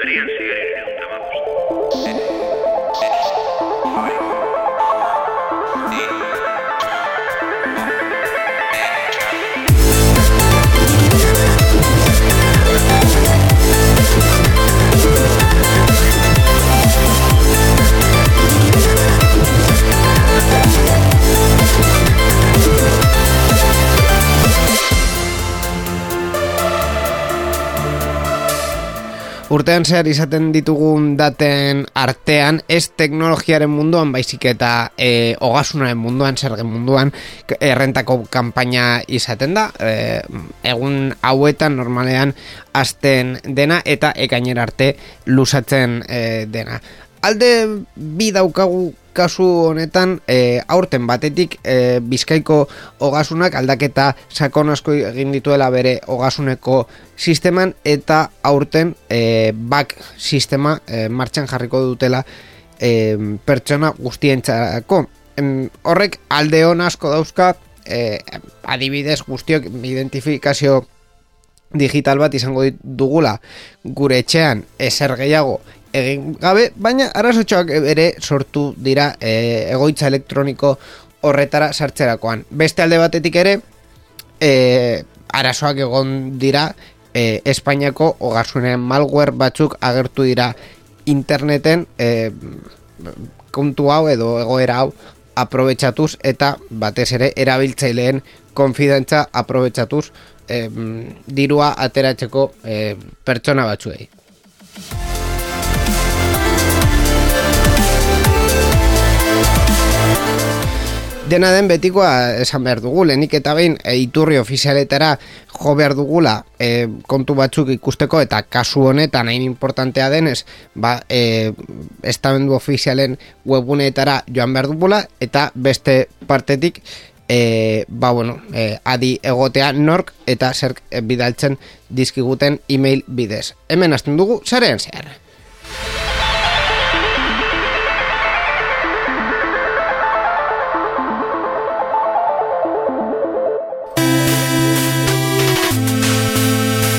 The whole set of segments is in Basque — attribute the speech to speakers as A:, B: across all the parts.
A: Serían
B: Urtean zehar izaten ditugun daten artean, ez teknologiaren munduan, baizik eta e, ogasunaren munduan, zergen munduan, errentako kanpaina izaten da, e, egun hauetan normalean azten dena eta ekainer arte lusatzen e, dena. Alde bi daukagu kasu honetan e, aurten batetik e, bizkaiko ogasunak aldaketa sakon asko egin dituela bere ogasuneko sisteman eta aurten e, bak sistema e, martxan jarriko dutela e, pertsona guztientzako. horrek alde hon asko dauzka e, adibidez guztiok identifikazio digital bat izango dugula gure etxean ezer gehiago egin gabe, baina arazotxoak ere sortu dira e, egoitza elektroniko horretara sartzerakoan. Beste alde batetik ere, e, arazoak egon dira e, Espainiako ogasunen malware batzuk agertu dira interneten e, kontu hau edo egoera hau aprobetsatuz eta batez ere erabiltzaileen konfidentza aprobetsatuz e, dirua ateratzeko e, pertsona batzuei. Dena den betikoa esan behar dugu, lehenik eta behin e, iturri ofizialetara jo behar dugula e, kontu batzuk ikusteko eta kasu honetan hain importantea denez, ba, e, estamendu ofizialen webuneetara joan behar dugula eta beste partetik e, ba, bueno, e, adi egotea nork eta zer bidaltzen dizkiguten e-mail bidez. Hemen hasten dugu, zarean zehar.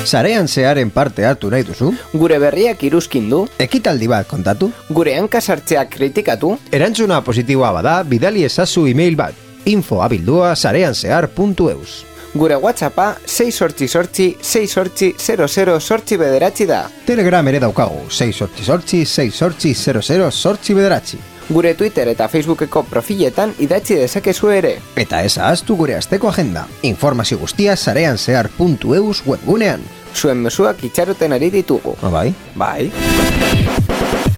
C: Sarean zearen parte hartu nahi duzu?
B: Gure berriak iruzkin du?
C: Ekitaldi bat kontatu?
B: Gure hankasartzeak kritikatu?
C: Erantzuna positiboa bada, bidali ezazu e-mail bat. Info abildua sareanzear.eus
B: Gure WhatsAppa 6 sortzi sortzi 6 sortzi 00 sortzi bederatzi da.
C: Telegram ere daukagu 6 sortzi sortzi 6 sortzi 00 sortzi bederatzi.
B: Gure Twitter eta Facebookeko profiletan idatzi dezakezu ere.
C: Eta ez ahaztu gure asteko agenda. Informazio guztia sareanzear.eus webgunean
B: zuen mesuak itxaroten ari ditugu.
C: Ah, bai?
B: Bai.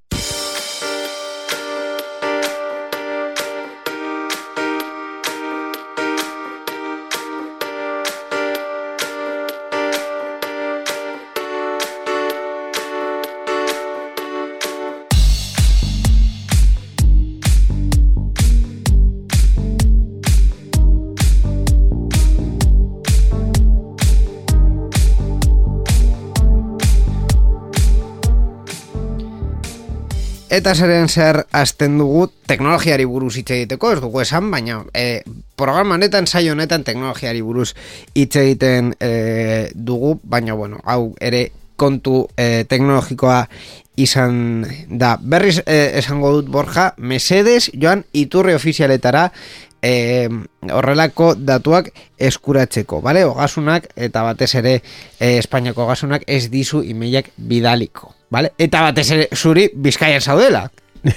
B: Eta zeren zer azten dugu teknologiari buruz hitz egiteko, ez dugu esan, baina e, programa honetan, saio honetan teknologiari buruz hitz egiten e, dugu, baina bueno, hau ere kontu e, teknologikoa izan da. Berriz e, esango dut Borja, Mesedes joan iturri ofizialetara e, horrelako datuak eskuratzeko, bale? Ogasunak eta batez ere e, Espainiako ogasunak ez dizu imeiak bidaliko. Vale? Eta batez ere zuri bizkaian zaudela.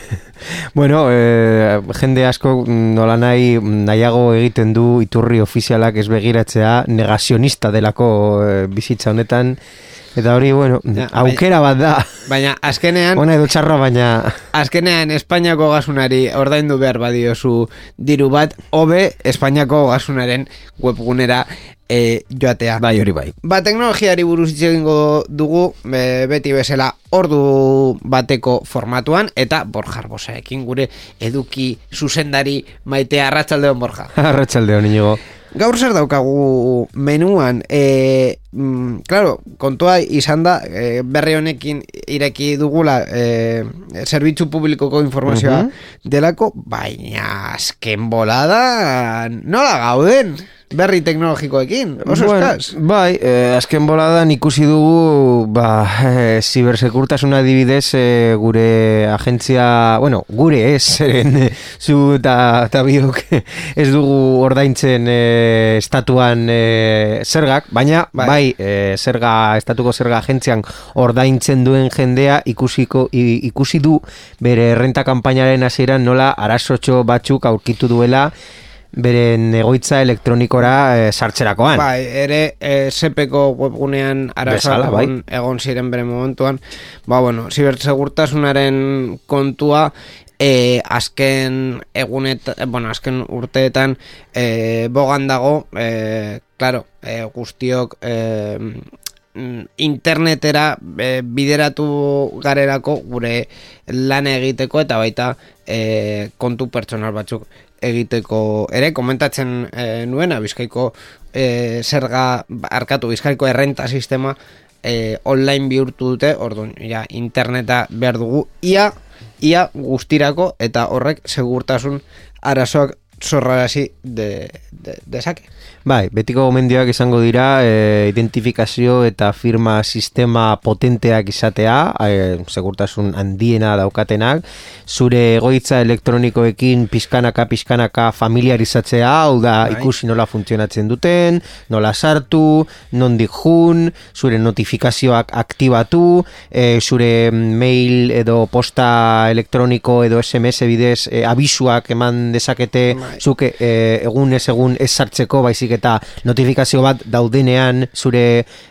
C: bueno, eh, jende asko nola nahi nahiago egiten du iturri ofizialak ez begiratzea negazionista delako eh, bizitza honetan Eta hori, bueno, aukera bat da.
B: Baina, azkenean...
C: Bona edo txarra, baina...
B: Azkenean, Espainiako gasunari ordaindu behar badiozu diru bat, hobe Espainiako gasunaren webgunera e, joatea.
C: Bai, hori bai.
B: Ba, teknologiari buruz egingo dugu, beti bezala ordu bateko formatuan, eta borjar bosaekin gure eduki zuzendari maitea arratsaldeon borja.
C: Arratxaldeon, inigo.
B: Gaur zer daukagu menuan, e, mm, claro, kontua izan da, e, berri honekin ireki dugula e, zerbitzu publikoko informazioa delako, baina azken bolada nola gauden? Berri teknologikoekin, oso
C: Bueno,
B: eskaz.
C: Bai, eh, azken boladan ikusi dugu ba, eh, zibersekurtasuna adibidez eh, gure agentzia, bueno, gure ez, zeren eh, zu eta, eta biok ez dugu ordaintzen eh, estatuan eh, zergak, baina
B: Bai.
C: bai, eh, zerga, estatuko zerga agentzian ordaintzen duen jendea ikusiko i- ikusi du bere errenta kanpainaren hasieran nola arazotxo batzuk aurkitu duela beren egoitza elektronikora eh, sartzerakoan.
B: Bai, ere e, sepeko webgunean arazoak
C: bai.
B: egon, egon ziren bere momentuan. Ba, bueno, zibersegurtasunaren kontua e, azken egunet, bueno, azken urteetan e, bogan dago, e, claro, e, guztiok e, internetera e, bideratu garerako gure lan egiteko eta baita e, kontu pertsonal batzuk egiteko ere. Komentatzen e, nuena bizkaiko e, zerga arkatu bizkaiko errenta sistema e, online bihurtu dute. Orduan ja, interneta behar dugu. Ia ia guztirako eta horrek segurtasun arazoak zorrarazi de, de, dezake.
C: Bai, betiko gomendioak izango dira e, identifikazio eta firma sistema potenteak izatea, e, segurtasun handiena daukatenak, zure egoitza elektronikoekin pizkanaka pizkanaka familiarizatzea, hau da
B: Bai.
C: ikusi nola funtzionatzen duten, nola sartu, nondik jun, zure notifikazioak aktibatu, e, zure mail edo posta elektroniko edo SMS bidez e, abisuak eman dezakete
B: Bai.
C: zuke e, egun ez egun ez sartzeko baizik eta notifikazio bat daudenean zure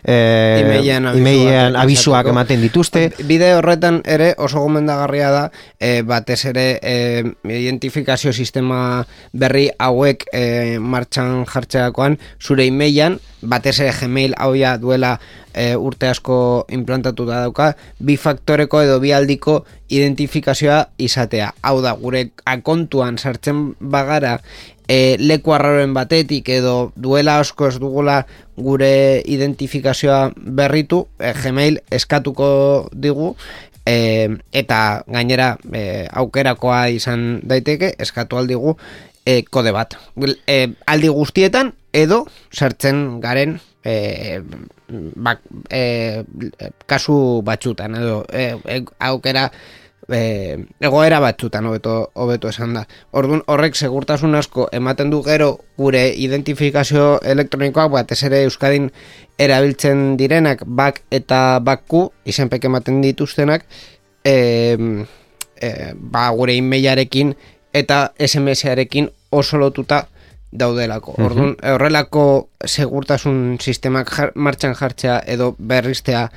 C: e,
B: Emailean abisuak
C: emailean ematen dituzte
B: Bide horretan ere oso gomendagarria da e, batez ere e, identifikazio sistema berri hauek e, martxan jartzeakoan zure emailan batez ere Gmail hau ja duela e, urte asko implantatu da dauka bi faktoreko edo bi aldiko identifikazioa izatea. Hau da, gure akontuan sartzen bagara e, leku arraroen batetik edo duela asko ez dugula gure identifikazioa berritu, e, Gmail eskatuko digu e, eta gainera e, aukerakoa izan daiteke eskatu aldigu e, kode bat. E, aldi guztietan edo sartzen garen e, bak, e, kasu batzutan edo e, aukera e, egoera batzutan hobeto hobeto esan da. Ordun horrek segurtasun asko ematen du gero gure identifikazio elektronikoak batez ere Euskadin erabiltzen direnak bak eta bakku izenpek ematen dituztenak e, e, ba, gure e-mailarekin eta SMS-arekin oso lotuta daudelako. Orduan, horrelako segurtasun sistemak jar, martxan jartzea edo berriztea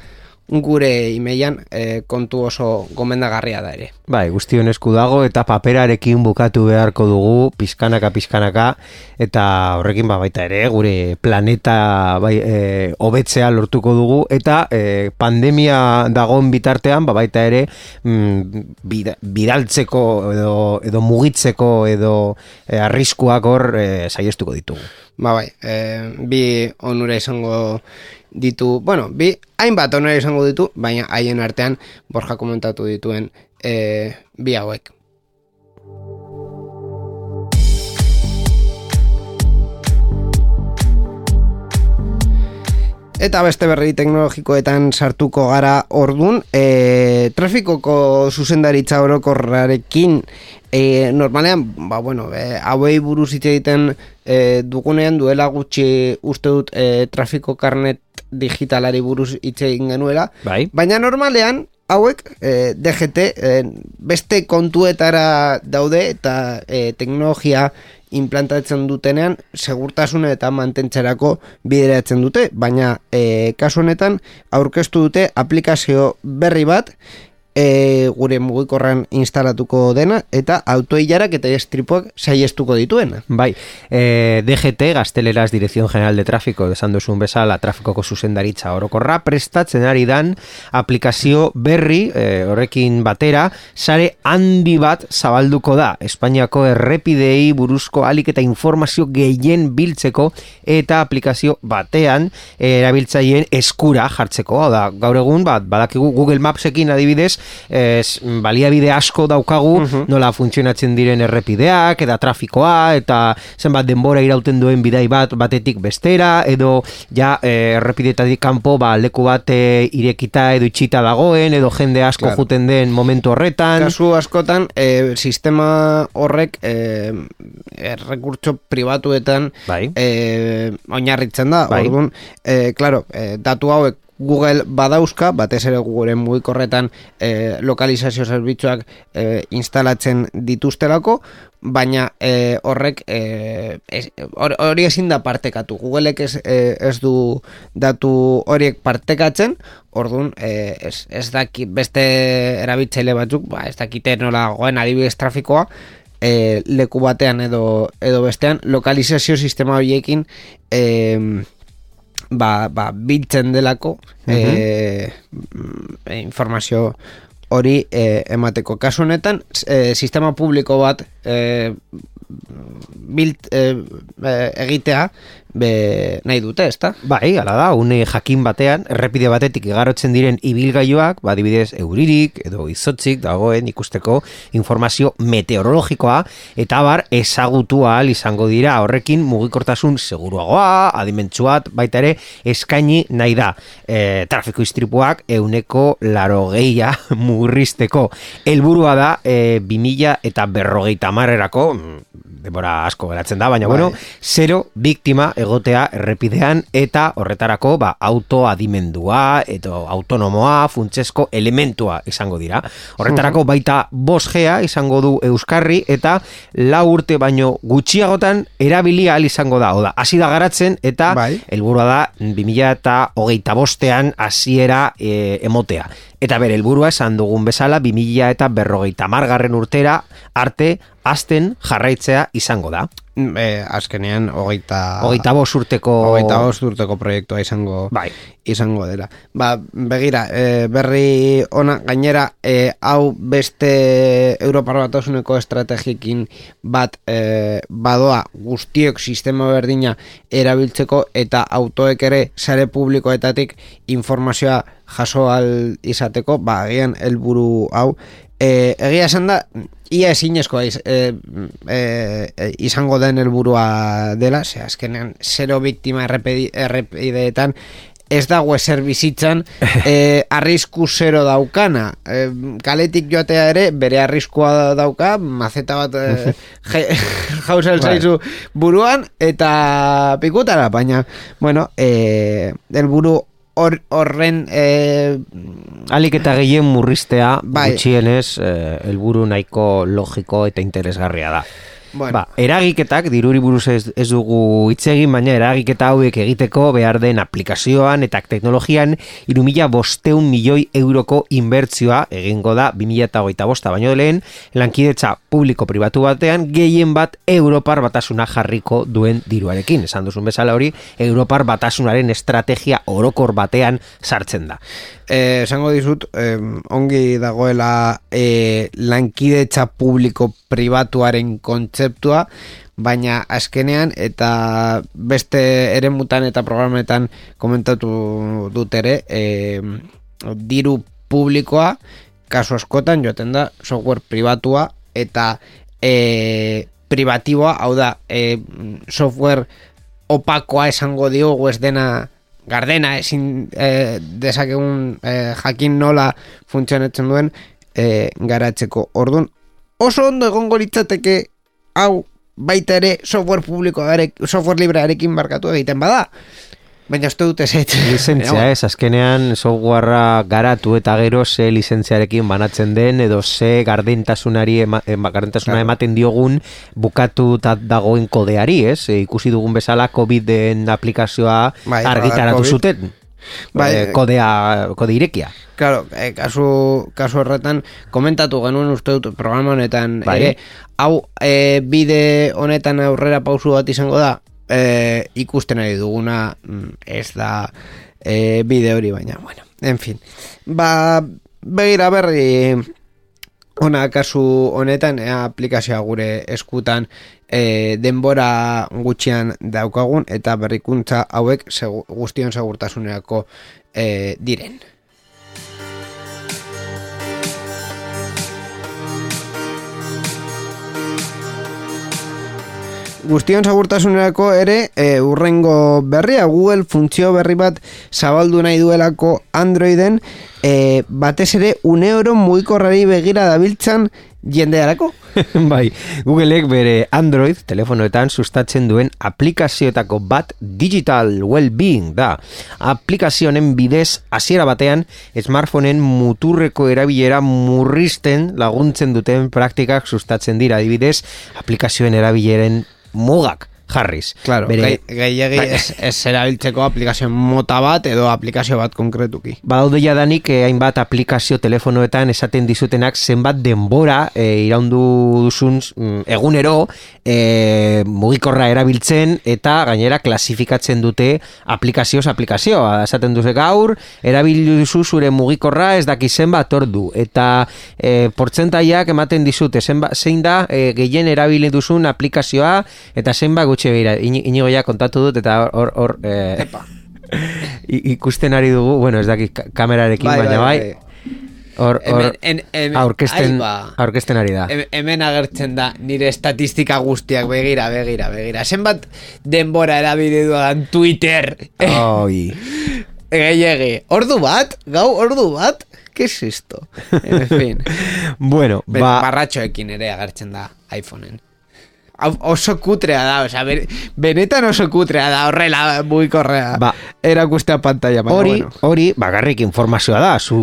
B: gure imeian e, kontu oso gomendagarria da ere.
C: Bai, guztion esku dago eta paperarekin bukatu beharko dugu pizkanaka pizkanaka eta horrekin ba baita ere gure planeta bai e, hobetzea lortuko dugu eta e, pandemia dagon bitartean ba baita ere mm, bida- bidaltzeko edo, edo mugitzeko edo e, arriskuak hor e, saiestuko ditugu.
B: Ba bai, e, bi onura izango ditu, bueno, bi hainbat onura izango ditu, baina haien artean Borja komentatu dituen e, bi hauek. Eta beste berri teknologikoetan sartuko gara ordun, e, trafikoko zuzendaritza orokorrarekin e, normalean, ba bueno, e, hauei buruz hitz egiten e, dugunean duela gutxi uste dut e, trafiko karnet digitalari buruz hitz egin genuela,
C: Bai.
B: baina normalean hauek e, DGT e, beste kontuetara daude eta e, teknologia implantatzen dutenean segurtasuna eta mantentzerako bideratzen dute, baina e, kasu honetan aurkeztu dute aplikazio berri bat e, gure mugikorran instalatuko dena eta autoilarak eta estripoak saiestuko dituena.
C: Bai, e, DGT, Gazteleraz Dirección General de Tráfico, desan duzun bezala, trafikoko zuzendaritza orokorra, prestatzen ari dan aplikazio berri, e, horrekin batera, sare handi bat zabalduko da, Espainiako errepidei buruzko alik eta informazio gehien biltzeko eta aplikazio batean erabiltzaileen eskura jartzeko, hau da, gaur egun, bat, badakigu Google Mapsekin adibidez, ez, baliabide asko daukagu, nola funtzionatzen diren errepideak, eta trafikoa, eta zenbat denbora irauten duen bidai bat batetik bestera, edo ja eh, errepidetatik kanpo ba, leku bat eh, irekita edo itxita dagoen, edo jende asko
B: Claro.
C: juten den momentu horretan.
B: Kasu askotan, e, sistema horrek e, errekurtso pribatuetan
C: Bai.
B: e, oinarritzen da.
C: Bai.
B: Orduan, e, claro, e, datu hauek Google badauzka, batez ere Google mugikorretan e, lokalizazio zerbitzuak e, instalatzen dituztelako, baina e, horrek e, hori ezin da partekatu. Googleek ez, ez du datu horiek partekatzen, orduan e, ez, ez daki beste erabiltzaile batzuk, ba, ez dakite nola goen adibidez trafikoa, e, leku batean edo, edo bestean, lokalizazio sistema horiekin e, ba, ba, biltzen delako e, mm, informazio hori e, emateko. Kasu honetan, e, sistema publiko bat e, bilt, e, e, egitea be, nahi dute, ezta?
C: Bai, ala da, une jakin batean, errepide batetik igarotzen diren ibilgailuak, ba, adibidez, euririk edo izotzik dagoen ikusteko informazio meteorologikoa, eta bar, ezagutu ahal izango dira horrekin mugikortasun seguruagoa, adimentsuat, baita ere, eskaini nahi da. E, trafiko istripuak euneko laro geia murrizteko. Helburua da, e, 2000 eta berrogeita marrerako, denbora asko geratzen da, baina
B: Bai.
C: bueno, zero biktima egotea errepidean eta horretarako ba, autoadimendua edo autonomoa funtsesko elementua izango dira. Horretarako baita 5G izango du Euskarri eta lau urte baino gutxiagotan erabili ahal izango da. Oda, hasi da garatzen eta
B: Bai.
C: helburua da 2008 bostean hasiera e, emotea. Eta bere helburua esan dugun bezala 2000 eta berrogeita margarren urtera arte azten jarraitzea izango da.
B: E, azkenean, hogeita...
C: Hogeita bost urteko...
B: Hogeita bost urteko proiektua izango
C: Bai.
B: izango dela. Ba, begira, e, berri ona gainera e, hau beste Europar Batasuneko estrategikin bat e, badoa guztiok sistema berdina erabiltzeko eta autoek ere sare publikoetatik informazioa jaso al izateko, ba, agian helburu hau e, egia esan da ia ezinezkoa iz, e, e, izango den helburua dela, ze azkenean zero biktima errepedi, errepideetan ez dago ezer bizitzan e, arrisku zero daukana e, kaletik joatea ere bere arriskua dauka maceta bat e, je-
C: Bai.
B: zaizu buruan eta pikutara baina bueno e, helburu hor- horren e,
C: Alik eta gehien murriztea
B: Bai.
C: gutxienez eh, helburu nahiko logiko eta interesgarria da.
B: Bueno.
C: Ba, eragiketak, diruri buruz ez, ez dugu hitz egin, baina eragiketa hauek egiteko behar den aplikazioan eta teknologian irumila bosteun milioi euroko inbertzioa egingo da 2008 bosta baino lehen lankidetza publiko-pribatu batean gehien bat Europar batasuna jarriko duen diruarekin. Esan duzun bezala hori, Europar batasunaren estrategia orokor batean sartzen da.
B: eh, esango dizut eh, ongi dagoela eh, lankidetza publiko pribatuaren kontzeptua baina azkenean eta beste eremutan eta programetan komentatu dut ere eh, diru publikoa kasu askotan joaten da software pribatua eta eh, privatiboa hau da eh, software opakoa esango diogu ez dena gardena ezin eh, dezakegun eh, jakin nola funtzionatzen duen eh, garatzeko. Orduan, oso ondo egongo litzateke hau baita ere software publikoarek, software librearekin barkatu egiten bada. Baina uste dute zait.
C: Lizentzia ez, azkenean softwarea garatu eta gero ze lizentziarekin banatzen den edo ze gardentasunari ema, ema, gardentasuna
B: Claro.
C: ematen diogun bukatu dagoen kodeari, ez? E, ikusi dugun bezala COVID-en aplikazioa
B: Bai,
C: argitaratu zuten.
B: Bai,
C: Eh, kodea, kode irekia.
B: Claro, eh, kasu, kasu horretan komentatu genuen uste dut programa honetan
C: Bai.
B: ere hau eh, bide honetan aurrera pausu bat izango da eh, ikusten ari duguna mm, ez da eh, bide hori baina bueno, en fin ba, begira berri ona kasu honetan ea aplikazioa gure eskutan e, denbora gutxian daukagun eta berrikuntza hauek segu, guztion segurtasunerako e, diren. Guztion segurtasunerako ere e, urrengo berria Google funtzio berri bat zabaldu nahi duelako Androiden e, batez ere une oro mugikorrari begira dabiltzan jendearako.
C: bai, Googleek bere Android telefonoetan sustatzen duen aplikazioetako bat Digital Wellbeing da. Aplikazionen bidez hasiera batean smartphoneen muturreko erabilera murrizten laguntzen duten praktikak sustatzen dira adibidez aplikazioen erabileren мулак. Jarriz.
B: Claro,
C: Bere-
B: gehiagi
C: Bai.
B: ez, ez erabiltzeko aplikazio mota bat edo aplikazio bat konkretuki.
C: Badaude jadanik eh, hainbat aplikazio telefonoetan esaten dizutenak zenbat denbora eh, iraundu duzun mm, egunero eh, mugikorra erabiltzen eta gainera klasifikatzen dute aplikazioz aplikazioa. Esaten duzu gaur, erabili duzu zure mugikorra ez daki zenbat ordu eta eh, portzentaiak ematen dizute zenba, zein da eh, gehien erabili duzun aplikazioa eta zenbat gutxi begira. Ini- Inigoia kontatu dut eta hor... hor eh, ikusten ari dugu, bueno, ez dakit ka- kamerarekin, baina bai, hor, hor,
B: Hemen, en, hemen,
C: aurkezten,
B: ahí ba.
C: aurkezten ari da.
B: Hem- Hemen agertzen da nire estatistika guztiak begira, begira, begira. Zenbat denbora erabili dudan Twitter.
C: Oi.
B: Gehiegi. Ordu bat? Gau ordu bat? ¿Qué es esto? En fin.
C: Bueno, ba,
B: barratxoekin ere agertzen da iPhoneen. Oso kutrea da, osea, benetan oso kutrea da, horrela mugikorrea
C: Ba.
B: erakustea pantalla.
C: hori,
B: bueno.
C: hori, bagarrik informazioa da, zu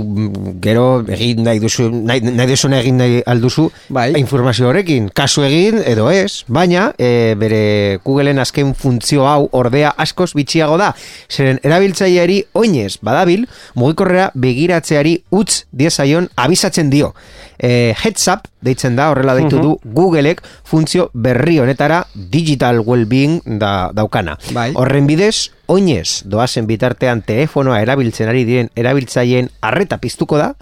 C: gero egin nahi duzu, nahi, nahi duzuna egin nahi alduzu,
B: Bai.
C: informazio horrekin, kasu egin edo ez, baina e, bere Googleen azken funtzio hau ordea askoz bitxiago da, zeren erabiltzaileari oinez badabil, mugikorrera begiratzeari utz diezaion abisatzen dio. E, heads up, deitzen da, horrela deitu du Googleek funtzio berri honetara digital well-being da, daukana.
B: Bai.
C: Horren bidez, oinez doazen bitartean telefonoa erabiltzen ari diren erabiltzaileen arreta piztuko da,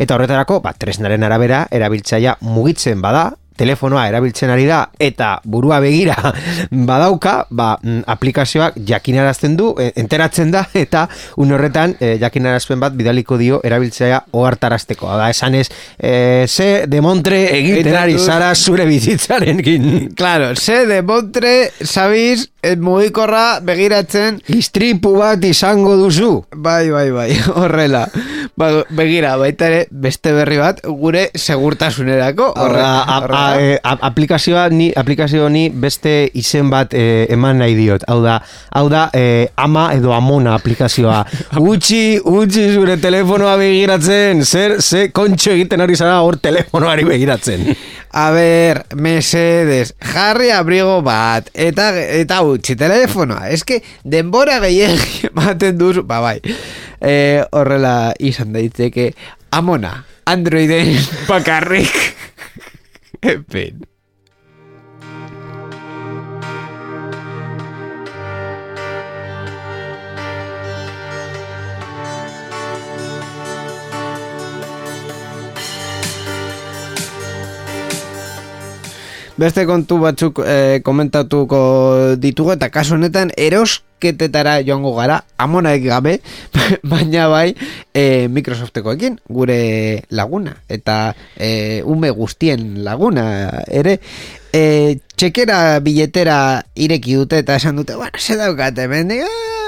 C: eta horretarako, ba, tresnaren arabera, erabiltzaia mugitzen bada, telefonoa erabiltzen ari da eta burua begira badauka, ba, mm, aplikazioak jakinarazten du, e, enteratzen da eta un horretan e, jakinarazpen bat bidaliko dio erabiltzaia ohartarazteko. Da esanez, e, ze demontre egiten
B: Egiten
C: ari zara zure bizitzarekin.
B: Claro, se de Montre, sabiz, eh, mugikorra begiratzen,
C: Istripu bat izango duzu.
B: bai, bai, bai, horrela. Ba, begira, baita ere, beste berri bat, gure segurtasunerako.
C: Horra, a, a, e, aplikazioa ni aplikazio ni beste izen bat e, eman nahi diot. Hau da, hau da e, ama edo amona aplikazioa. Utzi, utzi zure telefonoa begiratzen. Zer, ze kontxo egiten ari zara hor telefonoari begiratzen.
B: A ber, mesedes, jarri abrigo bat, eta, eta utzi telefonoa. Que denbora gehiagi ematen duzu, ba bai, e, horrela izan daiteke, amona, androiden bakarrik. en Beste kontu batzuk eh, komentatuko ditugu eta kasu honetan erosketetara joango gara amonaek gabe, baina bai eh, Microsoftekoekin gure laguna eta eh, ume guztien laguna ere. Eh, txekera biletera ireki dute eta esan dute, bueno, ze daukate, hemen, ah,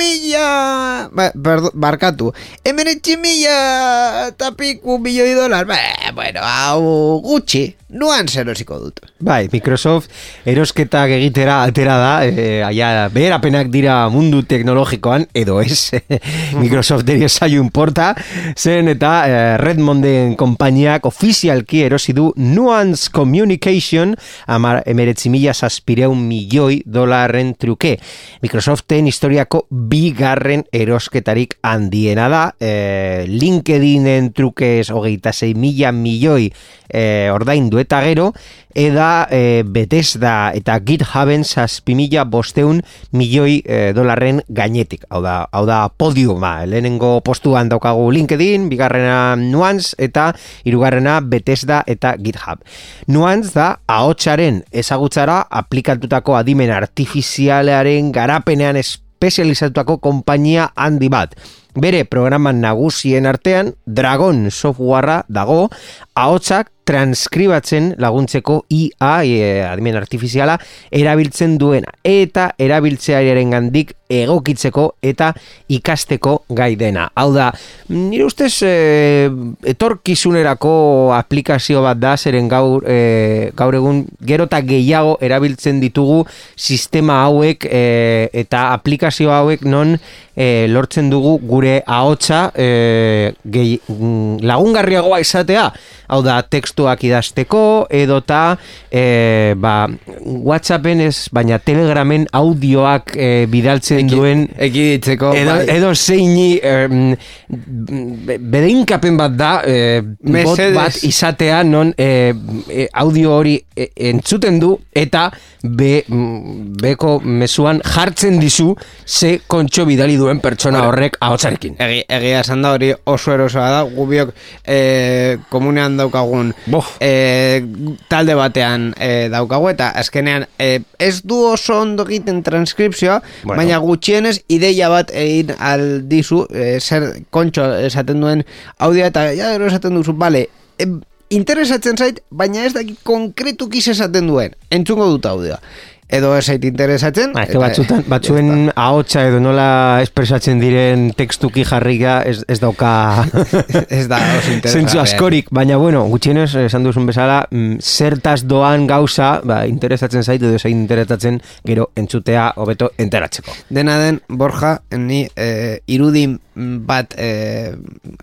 B: mila. Ba, barkatu. Emeretzi mila eta piku milioi dolar. Ba, bueno, hau gutxi. Nuan zerosiko dut.
C: Bai, Microsoft erosketak egitera atera da, e, aia, beherapenak dira mundu teknologikoan, edo ez, Microsoft ere zaio importa, zen eta e, Redmonden konpainiak ofizialki erosi du Nuance Communication amar emeretzi mila zazpireun milioi dolarren truke. Microsoften historiako bigarren erosketarik handiena da, e, LinkedInen trukez hogeita zei mila milioi e, ordaindu eta gero, eda e, Bethesda eta GitHuben zazpi mila bosteun milioi e, dolarren gainetik. Hau da, hau da podiuma, lehenengo postuan daukagu LinkedIn, bigarrena Nuance eta hirugarrena Bethesda eta GitHub. Nuance da ahotsaren ezagutzara aplikatutako adimen artifizialaren garapenean espezializatutako konpainia handi bat. Bere programan nagusien artean Dragon softwarea dago, ahotsak transkribatzen laguntzeko IA, e, adimen artifiziala, erabiltzen duena. Eta erabiltzearen gandik egokitzeko eta ikasteko gai dena. Hau da, nire ustez e, etorkizunerako aplikazio bat da, zeren gaur, e, gaur egun gerota gehiago erabiltzen ditugu sistema hauek e, eta aplikazio hauek non e, lortzen dugu gure ahotsa e, gehi, mm, lagungarriagoa izatea. Hau da, tekstuak idazteko, edota e, ba, Whatsappen ez, baina Telegramen audioak e, bidaltzen duen
B: Ekiditzeko,
C: edo,
B: bai.
C: edo zeini em, be- bedeinkapen bat da e, bot bat izatea non e, e, audio hori e, entzuten du eta be, mm, beko mezuan jartzen dizu ze kontxo bidali duen pertsona horrek ahotsarekin.
B: Egi, egia esan da hori oso erosoa da, gubiok e, komunean daukagun
C: Bof.
B: e, talde batean e, daukagu eta azkenean e, ez du oso ondo egiten transkripzioa,
C: Bueno.
B: baina gutxienez ideia bat egin aldizu e, zer kontxo esaten duen audioa eta ja gero esaten duzu, bale, e, interesatzen zait, baina ez daki konkretuki ze esaten duen, entzungo dut audioa. Edo ez zait interesatzen.
C: Ba,
B: eta-
C: batzutan, batzuen ahotsa edo nola espresatzen diren tekstuki jarrika ez, ez dauka
B: Ez da
C: zentzu askorik, baina bueno, gutxienez esan duzun bezala, mm, zertaz doan gauza, ba, interesatzen zait edo zein interesatzen gero entzutea hobeto enteratzeko.
B: Dena den, Borja, ni eh, irudin bat eh,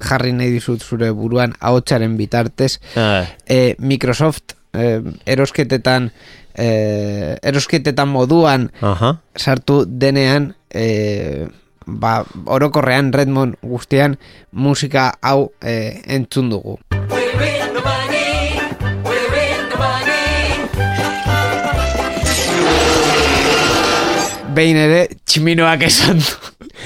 B: jarri nahi dizut zure buruan ahotsaren bitartez. Eh, Microsoft eh, erosketetan eh, erosketetan moduan
C: Aha.
B: sartu denean eh, ba, orokorrean Redmond guztian musika hau eh, entzun dugu. Behin ere, tximinoak esan du.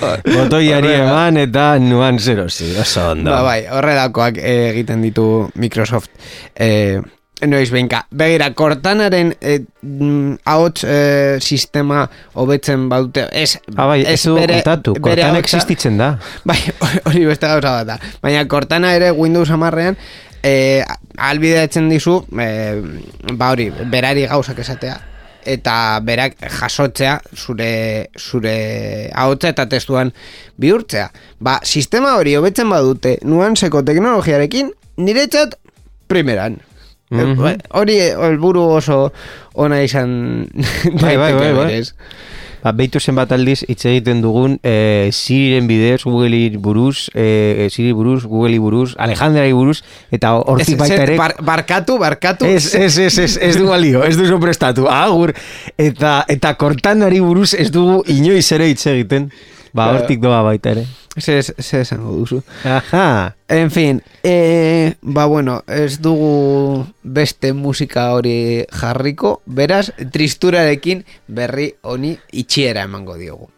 C: Botoiari eman eta nuan zero zi, oso ondo.
B: Ba, bai, horrelakoak egiten ditu Microsoft. Eh, noiz behinka. Begira, Cortanaren eh, mm, ahots eh, sistema hobetzen badute. Ez,
C: Ah, bai, ez du kontatu, kortan
B: ahotsa-
C: existitzen da.
B: Bai, hori beste gauza bat da. Baina Cortana ere Windows hamarrean eh, albideatzen dizu eh, ba hori, berari gauzak esatea eta berak jasotzea zure zure ahotsa eta testuan bihurtzea. Ba, sistema hori hobetzen badute nuanseko teknologiarekin niretzat primeran.
C: Mhm.
B: Eh, Hori helburu oso ona izan
C: Bai, bai, bai, bai. Ba, beitu zenbat aldiz hitz egiten dugun e, Siriren bidez, Google'i buruz, e, Siri buruz, Google'i buruz, Alejandrari buruz, eta hortik baita ere...
B: bar- barkatu, barkatu.
C: Ez, ez, ez, ez, ez du balio, ez duzu prestatu, agur, eta, eta kortanari buruz ez dugu inoiz ere hitz egiten, ba,
B: Claro.
C: hortik doa baita ere.
B: Ze, ze esango duzu.
C: Aha,
B: En fin, e, ba bueno, ez dugu beste musika hori jarriko, beraz, tristurarekin berri honi itxiera emango diogu.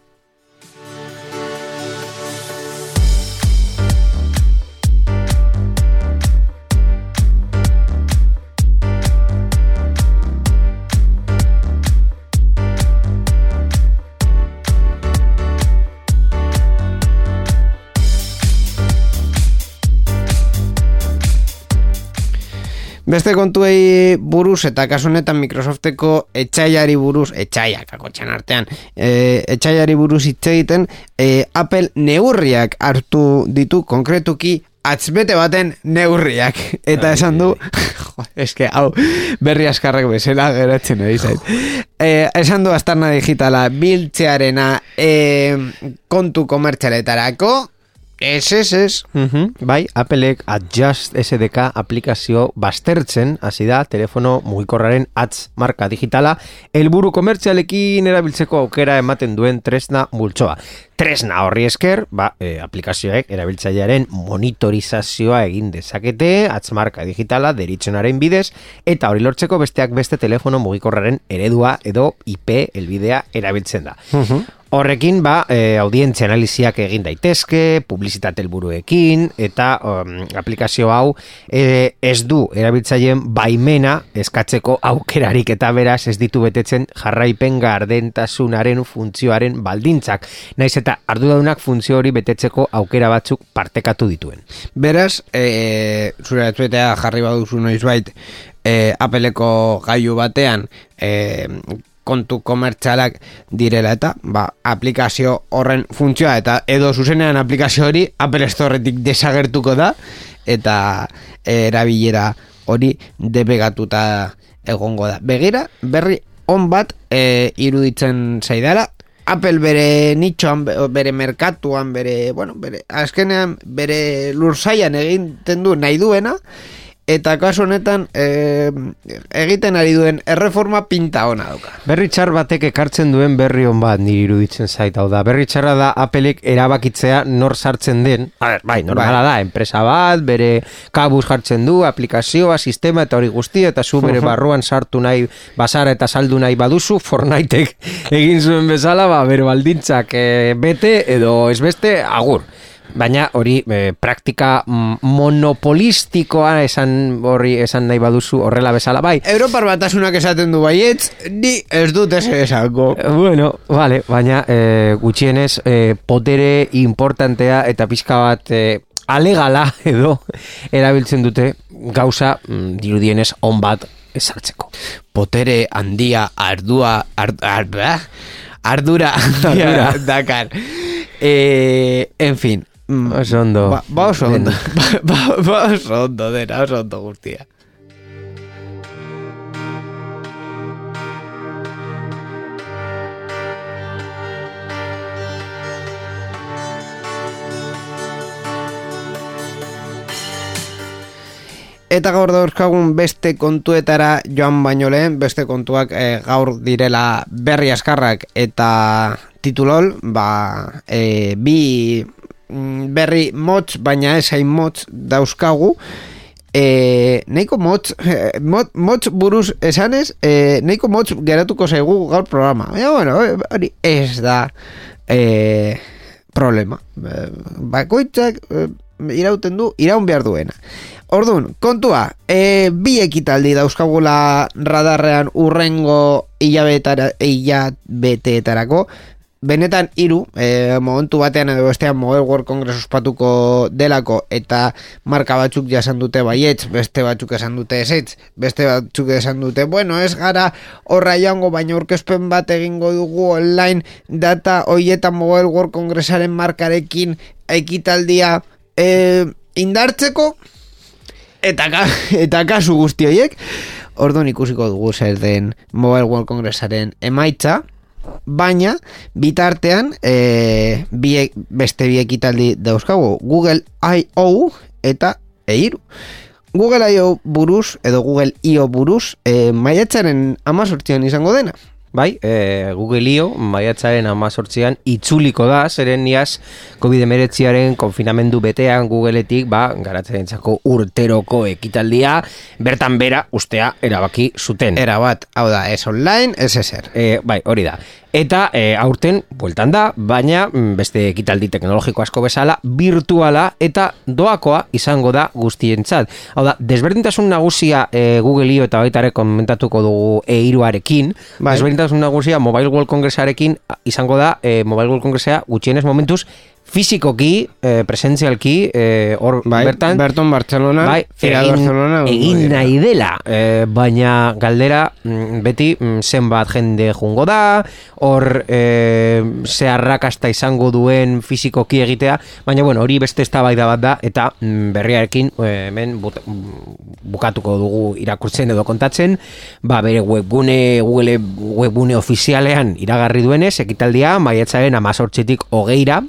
B: Beste kontuei buruz eta kasu honetan Microsofteko etxaiari buruz, etxaiak akotxan artean, e, etxaiari buruz hitz egiten, e, Apple neurriak hartu ditu konkretuki atzbete baten neurriak. Eta esan du, jo, eske hau berri askarrak bezala geratzen ari zait. E, esan du astarna digitala biltzearena e, kontu komertxaletarako, ez ez ez,
C: Mhm, bai, Appleek Adjust SDK aplikazio baztertzen, hasi da, telefono mugikorraren atz marka digitala, helburu komertzialekin erabiltzeko aukera ematen duen tresna multsoa. Tresna horri esker, ba, e, aplikazioek erabiltzailearen monitorizazioa egin dezakete, atz marka digitala deritzenaren bidez, eta hori lortzeko besteak beste telefono mugikorraren eredua edo IP helbidea erabiltzen da. Horrekin, ba, e, audientzia analiziak egin daitezke, publizitate helburuekin eta um, aplikazio hau e, ez du erabiltzaileen baimena eskatzeko aukerarik eta beraz ez ditu betetzen jarraipen gardentasunaren funtzioaren baldintzak. Naiz eta arduradunak funtzio hori betetzeko aukera batzuk partekatu dituen.
B: Beraz, e, zure atzuetea jarri baduzu noizbait e, Appleko gailu batean e, kontu komertzialak direla eta ba, aplikazio horren funtzioa eta edo zuzenean aplikazio hori Apple Storetik desagertuko da eta erabilera hori debegatuta egongo da. Begira, berri on bat e, iruditzen zaidara, Apple bere nitxoan, be- bere merkatuan, bere, bueno, bere, azkenean, bere lursaian egiten du nahi duena, eta kasu honetan e, egiten ari duen erreforma pinta ona dauka.
C: Berri txar batek ekartzen duen berri on bat niri iruditzen zait hau da. Berri txarra da Applek erabakitzea nor sartzen den. A ber, bai, normala da, enpresa bat, bere kabuz jartzen du, aplikazioa, sistema eta hori guztia, eta zu bere barruan sartu nahi, basara eta saldu nahi baduzu, Fortniteek egin zuen bezala, ba, bere baldintzak eh, bete edo ez beste, agur. Baina hori eh, praktika mm, monopolistikoa esan horri esan nahi baduzu horrela bezala bai.
B: Europar batasunak esaten du baietz, ni ez dut ez esango.
C: Eh, Bueno, vale, baina e, gutxienez e, potere importantea eta pixka bat e, alegala edo erabiltzen dute gauza mm, dirudienez on bat ezartzeko.
B: Potere handia ardua, ard, ard, ardura handia dakar. Eh, en fin, mm,
C: Oso ondo.
B: Ba, ba oso ondo. Ba, ba, ba oso ondo dena, oso ondo guztia. Eta gaur dauzkagun beste kontuetara joan baino lehen, beste kontuak eh, gaur direla berri askarrak eta titulol, ba, eh, bi berri motz, baina ez hain motz dauzkagu, e, nahiko motz, eh, mot, motz buruz esanez, e, nahiko motz geratuko zaigu gaur programa. Baina, bueno, eh, hori ez da e, problema. Eh, Bakoitzak eh, irauten du, iraun behar duena. Orduan, kontua, e, bi ekitaldi dauzkagula radarrean urrengo hilabeteetarako, benetan hiru e, momentu batean edo bestean Mobile World Congress ospatuko delako eta marka batzuk jasan dute baietz, beste batzuk esan dute ezetz, beste batzuk esan dute bueno, ez gara horra joango baina aurkezpen bat egingo dugu online data hoietan Mobile World Congressaren markarekin ekitaldia e, indartzeko eta, ka, eta kasu guzti horiek. Orduan ikusiko dugu zer den Mobile World Congressaren emaitza baina bitartean e, bi, beste bi ekitaldi dauzkagu Google I.O. eta eiru Google I.O. buruz edo Google I.O. buruz e, maiatzaren amazortzian izango dena
C: Bai, e, Google io, maiatzaren amazortzian, itzuliko da, zeren niaz, COVID-19aren konfinamendu betean Googleetik, ba, garatzen urteroko ekitaldia, bertan bera, ustea, erabaki zuten.
B: Era bat, hau da, ez online, ez ezer
C: E, bai, hori da. Eta e, aurten, bueltan da, baina mm, beste ekitaldi teknologiko asko bezala, virtuala eta doakoa izango da guztientzat. Hau da, desberdintasun nagusia e, Google eta baitare komentatuko dugu E-iruarekin,
B: Bai.
C: desberdintasun nagusia Mobile World Congressarekin izango da, e, Mobile World Congressa gutxienez momentuz, fizikoki, e, presentzialki, e, hor
B: bai,
C: bertan,
B: Berton Barcelona
C: bai, egin,
B: Barcelona
C: egin
B: egongo dira.
C: nahi dela, e, baina galdera mm, beti mm, zenbat jende jungo da, hor e, ze arrakasta izango duen fizikoki egitea, baina bueno, hori beste eztabaida bat da eta mm, berriarekin e, hemen bukatuko dugu irakurtzen edo kontatzen, ba bere webgune Google webgune ofizialean iragarri duenez, ekitaldia maiatzaren 18tik hogeira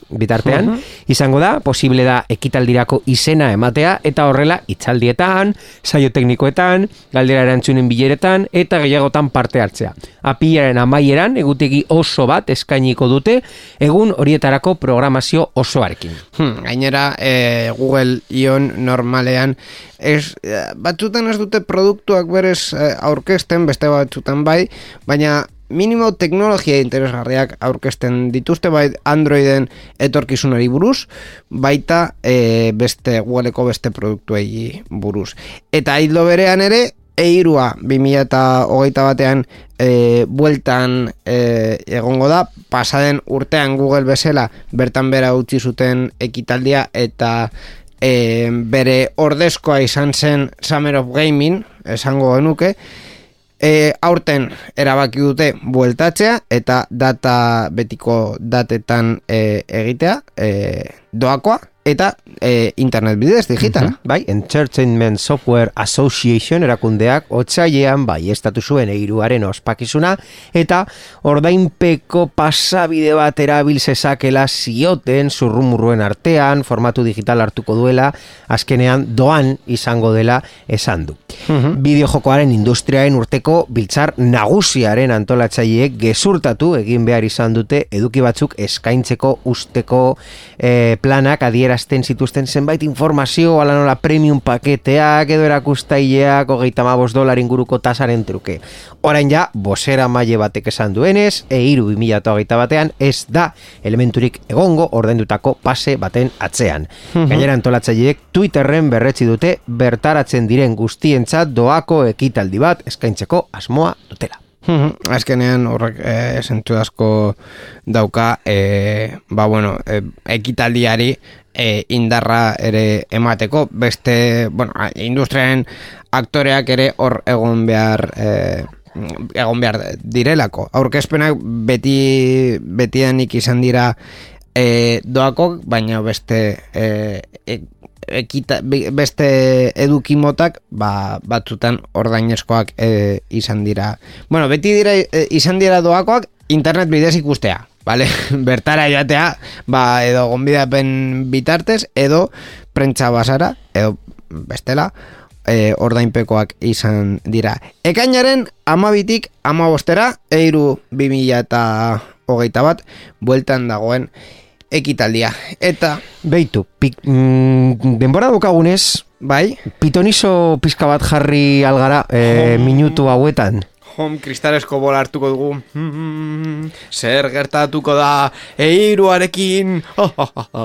C: bitartean izango da, posible da ekitaldirako izena ematea eta horrela itzaldietan, saio teknikoetan, galdera erantzunen bileretan eta gehiagotan parte hartzea. Apilaren amaieran egutegi oso bat eskainiko dute egun horietarako programazio osoarekin.
B: Hmm, gainera, e, Google Ion normalean ez, eh, batzutan ez dute produktuak berez eh, aurkezten, beste batzutan bai, baina minimo teknologia interesgarriak aurkezten dituzte bai Androiden etorkizunari buruz, baita e, beste Googleko beste produktuei buruz. Eta hildo berean ere, eirua 2008 batean e, bueltan e, egongo da, pasaden urtean Google bezala bertan bera utzi zuten ekitaldia eta e, bere ordezkoa izan zen Summer of Gaming, esango genuke, e, aurten erabaki dute bueltatzea eta data betiko datetan e, egitea, e, doakoa, eta e, internet bidez digitala.
C: Mhm, Bai, Entertainment Software Association erakundeak otsailean bai estatu zuen eiruaren ospakizuna eta ordainpeko pasabide bat erabil zezakela zioten zurrumurruen artean formatu digital hartuko duela azkenean doan izango dela esan du.
B: Mhm.
C: Bideojokoaren industriaen urteko biltzar nagusiaren antolatzaileek gezurtatu egin behar izan dute eduki batzuk eskaintzeko usteko eh, planak adierazten zituzten zenbait informazio ala nola premium paketeak edo erakustaileak hogeita mabos dolar inguruko tasaren truke. Orain ja, bosera maile batek esan duenez, eiru 2008 batean ez da elementurik egongo ordaindutako pase baten atzean. Gainera antolatzaileek Twitterren berretzi dute bertaratzen diren guztientzat doako ekitaldi bat eskaintzeko asmoa dutela.
B: Mhm. Azkenean horrek e, asko dauka e, ba bueno, e, ekitaldiari e, indarra ere emateko beste, bueno, industriaren aktoreak ere hor egon behar e, egon behar direlako. Aurkezpenak beti betidanik izan dira e, doako, baina beste e, e, ekita, beste edukimotak ba, batzutan ordainezkoak e, izan dira. Bueno, beti dira e, izan dira doakoak internet bidez ikustea. Vale? Bertara joatea, ba, edo gonbidapen bitartez, edo prentsa basara, edo bestela, e, ordainpekoak izan dira. Ekainaren amabitik amabostera, eiru 2000 eta hogeita bat, bueltan dagoen ekitaldia. Eta,
C: Beitu, pik, mm, denbora daukagunez,
B: bai,
C: pitonizo pizka bat jarri algara e, minutu hauetan.
B: Home kristalesko bola hartuko dugu. Hmm, zer gertatuko da eiruarekin.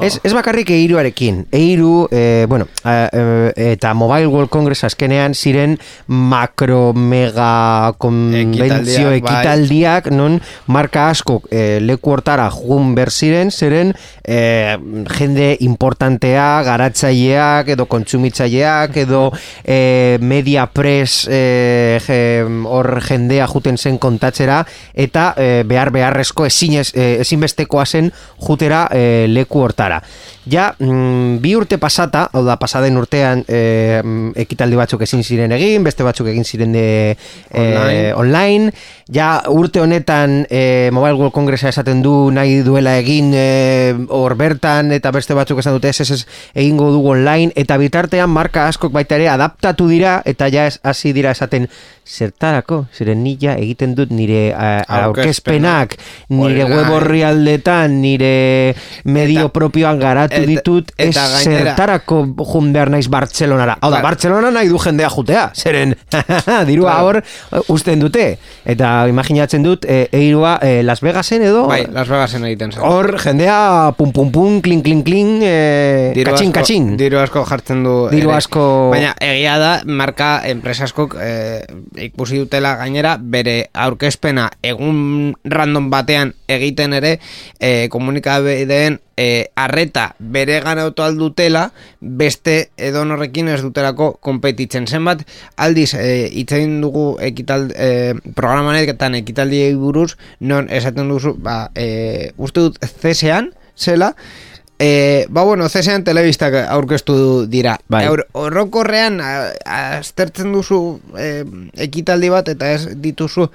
C: Ez, ez bakarrik eiruarekin. Eiru, e, bueno, a, e, eta Mobile World Congress azkenean ziren makro mega konbentzio
B: Ekitaldiak, bai.
C: ekitaldiak, non marka asko e, leku hortara jun berziren, zeren e, jende importantea, garatzaileak, edo kontsumitzaileak, edo e, media press e, je- hor jendea juten zen kontatzera, eta e, behar beharrezko ezinez, e, ezinbestekoa zen jutera e, leku hortara. Ja, mm, bi urte pasata, hau da, pasaden urtean e, ekitaldi batzuk ezin ziren egin, beste batzuk egin ziren de,
B: Online.
C: online. Ja, urte honetan Mobile World Congressa esaten du nahi duela egin hor bertan, eta beste batzuk esan dute ez ez ez egingo dugu online, eta bitartean marka askok baita ere adaptatu dira, eta ja ez, hasi dira esaten zertarako, ziren nila egiten dut nire a, aurkezpenak, nire web orrialdetan, nire medio
B: Eta-
C: propioan garatu ditut, ez
B: eta gainera-
C: zertarako jun behar naiz Bartzelonara. Hau da,
B: Ba-
C: Bartzelona nahi du jendea jutea, zeren dirua
B: Claro.
C: hor eh, usten dute. Eta imaginatzen dut, e, eirua eh, Las Vegasen edo,
B: Bai, Las Vegasen egiten zen.
C: hor jendea pum pum pum, klin klin klin, e,
B: Diru
C: katxin
B: asko-
C: katxin.
B: Diru asko jartzen du.
C: Diru asko-
B: Baina egia da, marka enpresa askok eh, ikusi dutela gainera bere aurkezpena egun random batean egiten ere eh, komunikabideen eh, arreta bere ganautu aldutela beste edonorrekin ez dutelako konpetitzen. Zenbat aldiz eh, hitz egin dugu ekital, eh, programanetan ekitaldiei buruz non esaten duzu ba, eh, uste dut zesean zela E, ba bueno, zesean telebistak aurkeztu dira.
C: Bai.
B: Eur- Orokorrean a- aztertzen duzu e, ekitaldi bat eta ez dituzu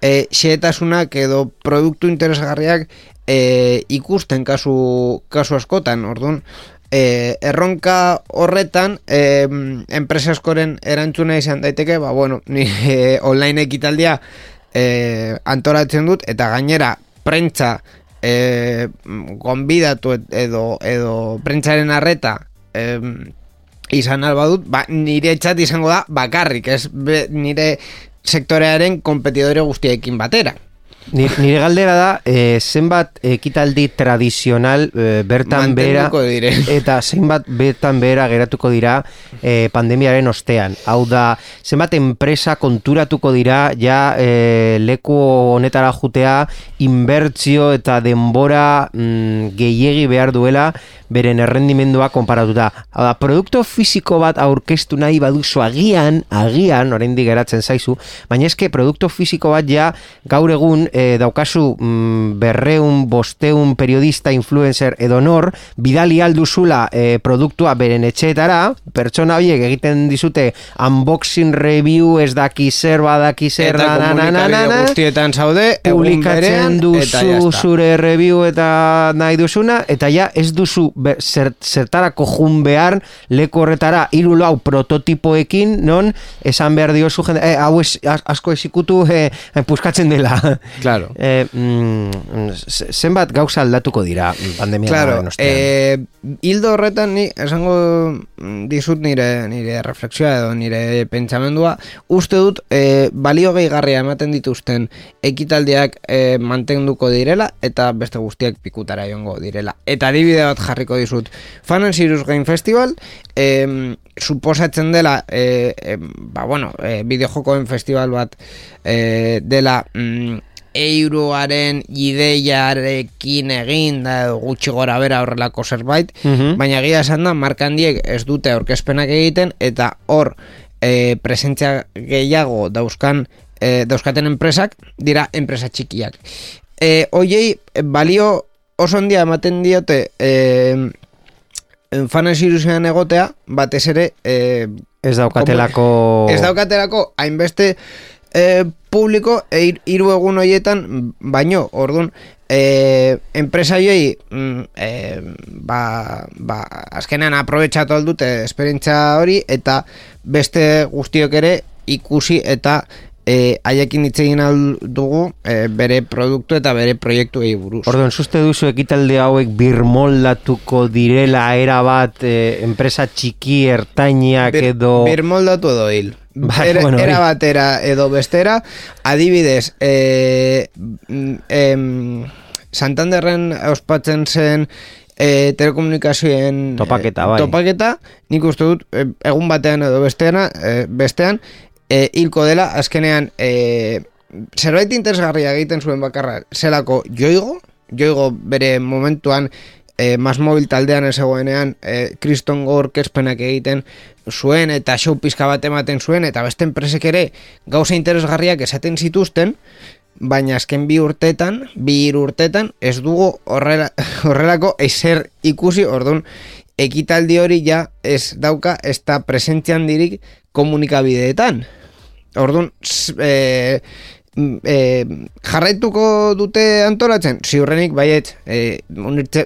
B: e, xehetasunak edo produktu interesgarriak e, ikusten kasu, kasu askotan, orduan e, erronka horretan e, enpresa askoren erantzuna izan daiteke, ba bueno, ni e, online ekitaldia e, antolatzen dut eta gainera prentza e, gonbidatu edo edo prentsaren arreta e, izan alba dut, ba, nire txat izango da bakarrik, ez be, nire sektorearen kompetidore guztiekin batera.
C: Ni- Nire galdera da, eh, zenbat ekitaldi tradizional eh, bertan
B: dire.
C: eta zenbat bertan behera geratuko dira eh, pandemiaren ostean. Hau da, zenbat enpresa konturatuko dira ja eh, leku honetara jutea inbertzio eta denbora mm, gehiegi behar duela beren errendimendua konparatuta. Hau da, produkto fisiko bat aurkeztu nahi baduzu agian, agian, oraindik geratzen zaizu, baina eske produkto fisiko bat ja gaur egun eh, daukazu mm, berreun, bosteun periodista, influencer edo nor, bidali alduzula eh, produktua beren etxeetara, pertsona horiek egiten dizute unboxing review, ez daki zer, badaki zer,
B: Eta
C: na, na, na, na, na,
B: guztietan zaude,
C: publikatzen
B: berean, eta
C: duzu
B: jazta.
C: zure review eta nahi duzuna, eta ja ez duzu zer, zertarako jun behar leku horretara hiru lau prototipoekin non esan behar diozu jende, eh, hau ez, as- asko esikutu eh, puskatzen dela.
B: Claro.
C: Eh, mm, zenbat gauza aldatuko dira pandemia
B: Claro, eh, hildo horretan ni esango dizut nire nire refleksioa edo nire pentsamendua uste dut eh, balio gehigarria ematen dituzten ekitaldiak eh, mantenduko direla eta beste guztiak pikutara joango direla. Eta adibide bat jarriko dizut. Fan and Serious Game Festival eh, suposatzen dela eh, eh, ba bueno, eh, bideojokoen festival bat eh, dela mm, euroaren ideiarekin egin da gutxi gora bera horrelako zerbait,
C: Mhm.
B: baina egia esan da markandiek ez dute aurkezpenak egiten eta hor e, presentzia gehiago dauzkan e, dauzkaten enpresak dira enpresa txikiak. E, oiei balio oso handia ematen diote e, fanes irusean egotea, batez ere e,
C: ez daukatelako...
B: Ez daukatelako hainbeste e, publiko e, hiru egun hoietan baino, ordun e, enpresaioi mm, e, ba, ba, azkenean aprobetxatu aldute esperientzia hori eta beste guztiok ere ikusi eta e, haiekin hitz egin dugu e, bere produktu eta bere proiektuei buruz.
C: Orduan, suste duzu ekitalde hauek birmoldatuko direla era bat eh, enpresa txiki ertainak
B: Bir-
C: edo...
B: Birmoldatu edo hil.
C: Bai,
B: era,
C: bueno,
B: era batera edo bestera, adibidez, e, em, Santanderren ospatzen zen e, telekomunikazioen
C: Topaketa, bai.
B: topaketa, nik uste dut e, egun batean edo bestean, e, bestean e, hilko dela, azkenean e, zerbait interesgarria egiten zuen bakarra, zelako joigo, joigo bere momentuan e, Mas Mobil taldean ez egoenean e, kriston gorkezpenak egiten zuen eta show pizka bat ematen zuen eta beste enpresek ere gauza interesgarriak esaten zituzten baina azken bi urtetan, bi urtetan ez dugu horrela, horrelako ezer ikusi, orduan ekitaldi hori ja ez dauka ez da presentzian dirik komunikabideetan. Orduan, e, e, jarraituko dute antolatzen? Ziurrenik baiet, e,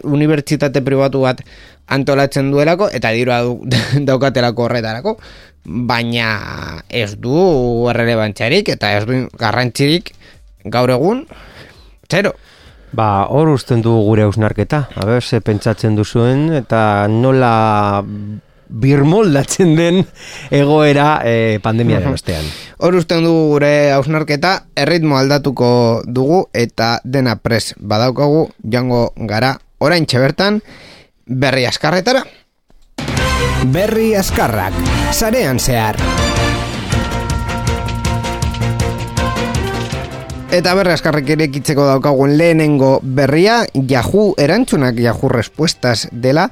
B: unibertsitate pribatu bat antolatzen duelako, eta dirua daukatelako horretarako, baina ez du errelebantzarik, eta ez du garrantzirik gaur egun, zero.
C: Ba, hor usten du gure ausnarketa. A ber, ze pentsatzen duzuen eta nola birmoldatzen den egoera eh, pandemiaren ostean.
B: Hor usten dugu gure hausnarketa, erritmo aldatuko dugu eta dena pres badaukagu jango gara orain bertan berri askarretara.
D: Berri askarrak, sarean zehar.
B: Eta berri askarrek ere kitzeko daukagun lehenengo berria, Yahoo erantzunak, Yahoo respuestas dela,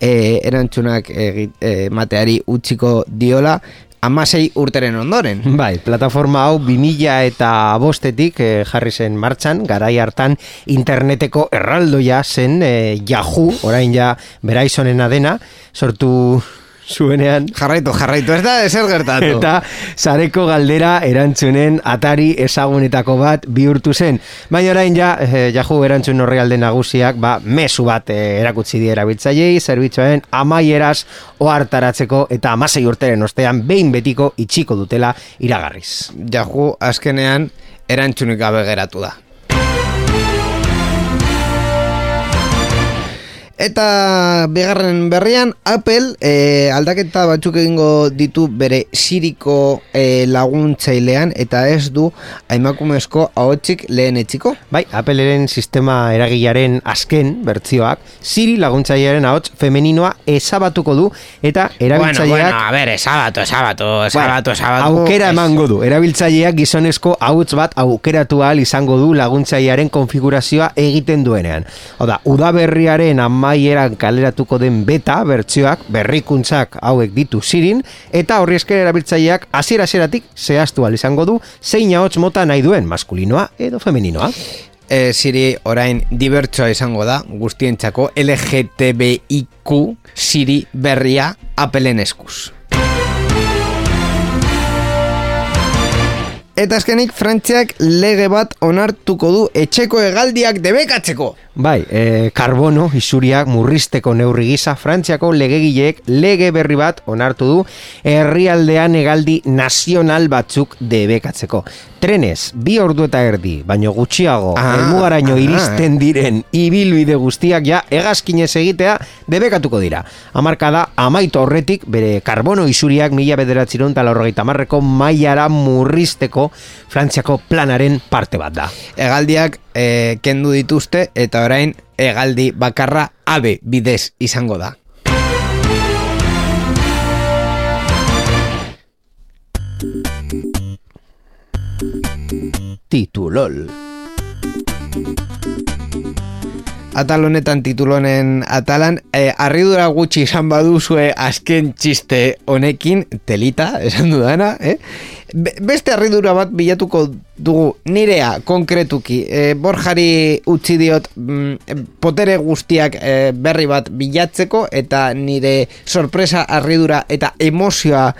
B: e, erantzunak egi- e, mateari utziko diola, amasei urteren ondoren.
C: Bai, plataforma hau 2000 eta bostetik eh, jarri zen martxan, garai hartan interneteko erraldoia zen eh, Yahoo, orain ja beraizonena dena, sortu zuenean
B: Jarraitu, jarraitu, ez da ezer gertatu.
C: eta sareko galdera erantzunen atari ezagunetako bat bihurtu zen. Baina orain ja, eh, Yahoo erantzun horrealde nagusiak, ba, mesu bat eh, erakutsi die erabiltzaileei zerbitzuen amaieraz ohartaratzeko eta amasei urteren ostean behin betiko itxiko dutela iragarriz.
B: Yahoo azkenean erantzunik gabe geratu da. Eta bigarren berrian, Apple e, aldaketa batzuk egingo ditu bere siriko e, laguntzailean eta ez du aimakumezko ahotzik lehen etxiko.
C: Bai, Appleren sistema eragilaren azken bertzioak, Siri laguntzailearen ahots femeninoa ezabatuko du eta erabiltzaileak
B: Bueno, bueno, a ver, esabatu, esabatu, esabatu, esabatu.
C: aukera emango du. Erabiltzaileak gizonezko ahots bat aukeratu ahal izango du laguntzailearen konfigurazioa egiten duenean. Oda, udaberriaren amaieran kaleratuko den beta bertsioak berrikuntzak hauek ditu zirin eta horri esker erabiltzaileak hasiera hasieratik zehaztu ahal izango du zein ahots mota nahi duen maskulinoa edo femeninoa.
B: E, Siri orain dibertsoa izango da guztientzako LGTBIQ Siri berria Appleen eskuz. Eta azkenik Frantziak lege bat onartuko du etxeko hegaldiak debekatzeko.
C: Bai, e, karbono isuriak murrizteko neurri gisa Frantziako legegileek lege berri bat onartu du herrialdean hegaldi nazional batzuk debekatzeko. Trenez, bi ordu eta erdi, baino gutxiago,
B: Ah,
C: helmugaraino
B: ah.
C: iristen diren ibilbide guztiak ja hegazkinez egitea debekatuko dira. Hamarkada amaitu horretik bere karbono isuriak mila bederatziron horregaita marreko maiara murrizteko Frantziako planaren parte bat da.
B: Hegaldiak e, kendu dituzte eta orain hegaldi bakarra abe bidez izango da.
C: Titulol.
B: Atal honetan titulonen atalan, e, arridura gutxi izan baduzue azken txiste honekin, telita, esan dudana, eh? Be- beste arridura bat bilatuko dugu nirea konkretuki, e, borjari utzi diot mm, potere guztiak e, berri bat bilatzeko eta nire sorpresa arridura eta emozioa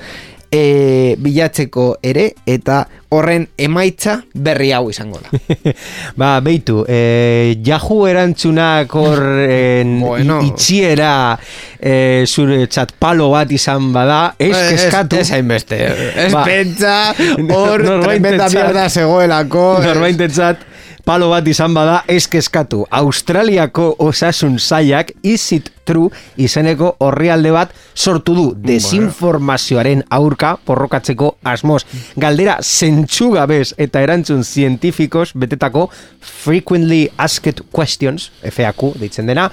B: e, bilatzeko ere eta horren emaitza berri hau izango da.
C: ba, beitu, e, Yahoo erantzunak horren
B: Bueno.
C: itxiera e, zure txat palo bat izan bada, ez keskatu.
B: Ez hainbeste. Ez
C: Ba.
B: pentsa, hor tremenda mierda zegoelako.
C: Norbaitentzat palo bat izan bada ez keskatu. Australiako osasun saiak is it true izeneko horrialde bat sortu du desinformazioaren aurka porrokatzeko asmoz. Galdera zentsugabez eta erantzun zientifikoz betetako frequently asked questions, FAQ deitzen dena,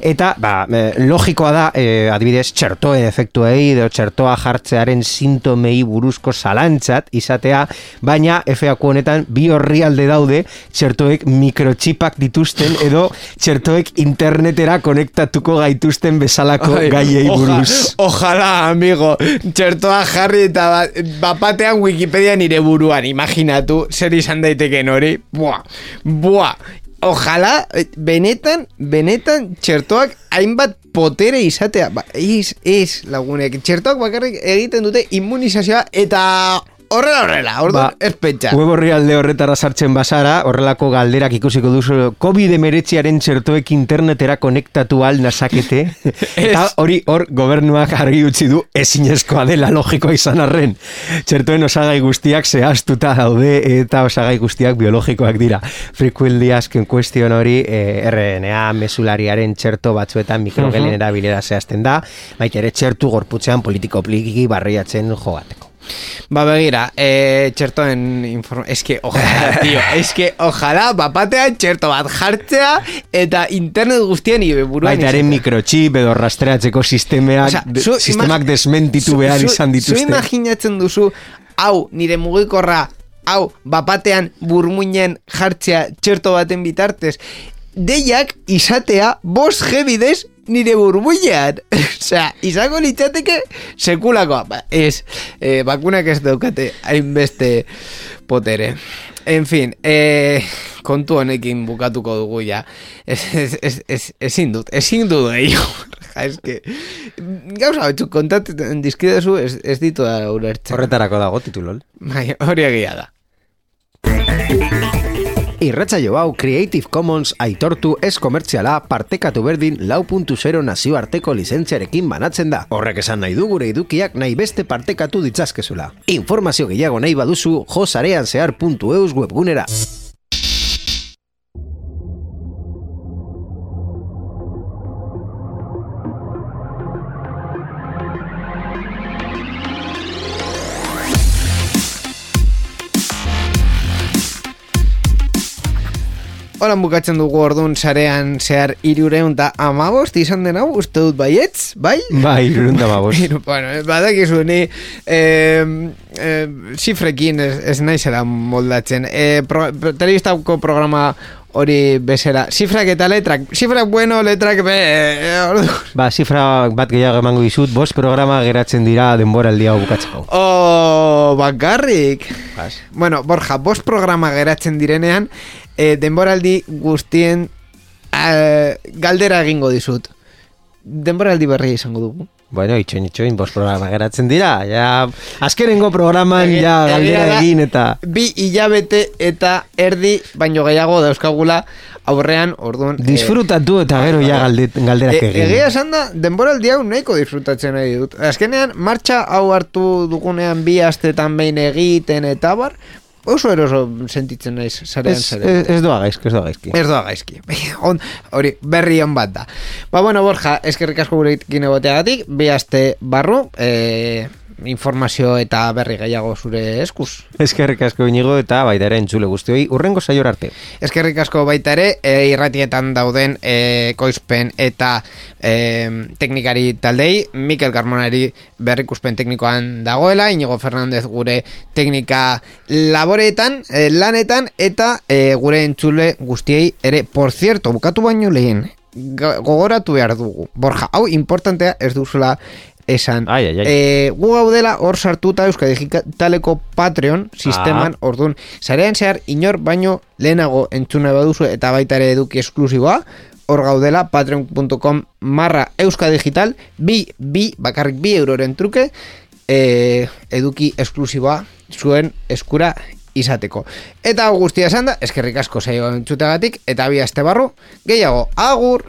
C: eta ba, e, logikoa da, e, adibidez, txertoen efektuei edo txertoa jartzearen sintomei buruzko zalantzat izatea, baina FAQ honetan bi horrialde daude txertoek mikrochipak dituzten edo txertoek internetera konektatuko gaituzten bezalako
B: Ai,
C: gaiei
B: oja-
C: buruz.
B: Ojalá, amigo, txertoa jarri eta bat, bapatean Wikipedia nire buruan, imaginatu, zer izan daiteken hori, buah, buah, Ojalá, eh, benetan, benetan, txertoak hainbat potere izatea. Ba, ez, ez, lagunek, txertoak bakarrik egiten dute immunizazioa eta horrela horrela, orduan,
C: Ba,
B: ez pentsa.
C: Web orrialde horretara sartzen bazara, horrelako galderak ikusiko duzu COVID-19aren txertoek internetera konektatu al nazakete. Eta hori hor gobernuak argi utzi du ezinezkoa dela logikoa izan arren. Txertoen osagai guztiak zehaztuta daude eta osagai guztiak biologikoak dira. Frequently asken question hori eh, RNA mesulariaren txerto batzuetan mikrogelen erabilera zehazten da, baita ere txertu gorputzean politiko pliki barriatzen joateko.
B: Ba begira, eh, txertoen informa... Que, ojalá, tío, que, ojalá, bapatean txerto bat jartzea eta internet guztien nire buruan
C: Baitaren mikrochip edo rastreatzeko sistemeak,
B: Osea,
C: de-
B: zu
C: sistemak desmentitu
B: zu-
C: behar
B: zu-
C: izan
B: Zu
C: dituzte.
B: imaginatzen duzu, hau, nire mugikorra, hau, bapatean burmuinen jartzea txerto baten bitartez, deiak izatea bos bidez nire burbuinean. Osea, izango litzateke sekulakoa. Ba, ez, eh, bakunak ez daukate hainbeste potere. En fin, eh, kontu honekin bukatuko dugu ja. Ez, ez, ez, ez, ezin dut, ezin dut gehiago. Ja, que, gauza batzuk kontatzen dizkidezu ez, ez ditu da ulertzen.
C: Horretarako dago titulol.
B: Bai, hori egia da.
C: Irratsaio hau Creative Commons aitortu ez komertziala partekatu berdin lau nazioarteko lizentziarekin banatzen da. Horrek esan nahi du gure edukiak nahi beste partekatu ditzazkezula. Informazio gehiago nahi baduzu josarean zehar.eus webgunera.
B: Hola bukatzen dugu orduan sarean zehar irureun da amabost izan den hau, uste dut baietz, bai?
C: Bai, irunda babos.
B: Hiru- bueno, badakizu ni eh, eh, zifrekin ez, ez naizela moldatzen. Eh, pro, telebistako programa hori bezera. Zifrak eta letrak. Zifrak bueno, letrak be.
C: Ba, zifra bat gehiago emango dizut, bost programa geratzen dira denboraldi hau bukatzeko.
B: Oh, bakarrik.
C: Bas.
B: Bueno, Borja, bost programa geratzen direnean, eh, denboraldi guztien eh, galdera egingo dizut. Denboraldi berria izango dugu.
C: Bueno, itxoin, itxoin, bost programa geratzen dira. Ja, azkenengo programan ja galdera egin eta...
B: Bi hilabete eta erdi, baino gehiago dauzkagula aurrean, orduan... eh,
C: Disfrutatu eta gero ja galde, galderak
B: E,
C: egin.
B: egia esan da, denboraldi hau nahiko disfrutatzen nahi dut. Azkenean, martxa hau hartu dugunean bi astetan behin egiten eta bar, oso eroso sentitzen naiz, zarean
C: Ez,
B: zarean.
C: ez, ez doa gaizki, ez doa gaizki.
B: Ez doa gaizki. On, hori, berri on bat da. Ba, bueno, Borja, eskerrik asko gurekin egoteagatik, bi aste barru, e, informazio eta berri gehiago zure eskuz.
C: Eskerrik asko inigo eta baita ere entzule guztioi, urrengo saior arte.
B: Eskerrik asko baita ere, e, irratietan dauden e, koizpen eta e, teknikari taldei, Mikel Carmonari berrikuspen teknikoan dagoela, Inigo Fernandez gure teknika laboreetan, e, lanetan, eta e, gure entzule guztiei ere, por cierto, bukatu baino lehen, gogoratu behar dugu. Borja, hau importantea ez duzula esan.
C: Ai, ai, ai.
B: E, gu gaudela hor sartuta Euskadi Digitaleko Patreon sisteman, orduan, zarean zehar inor baino lehenago entzuna baduzu eta baita ere eduki esklusiboa, hor gaudela patreon.com marra Euskadi Digital, bi, bi, bakarrik bi euroren truke, e, eduki esklusiboa zuen eskura izateko. Eta guztia esan da, eskerrik asko zaio entzutegatik, eta bi aste barru, gehiago, agur!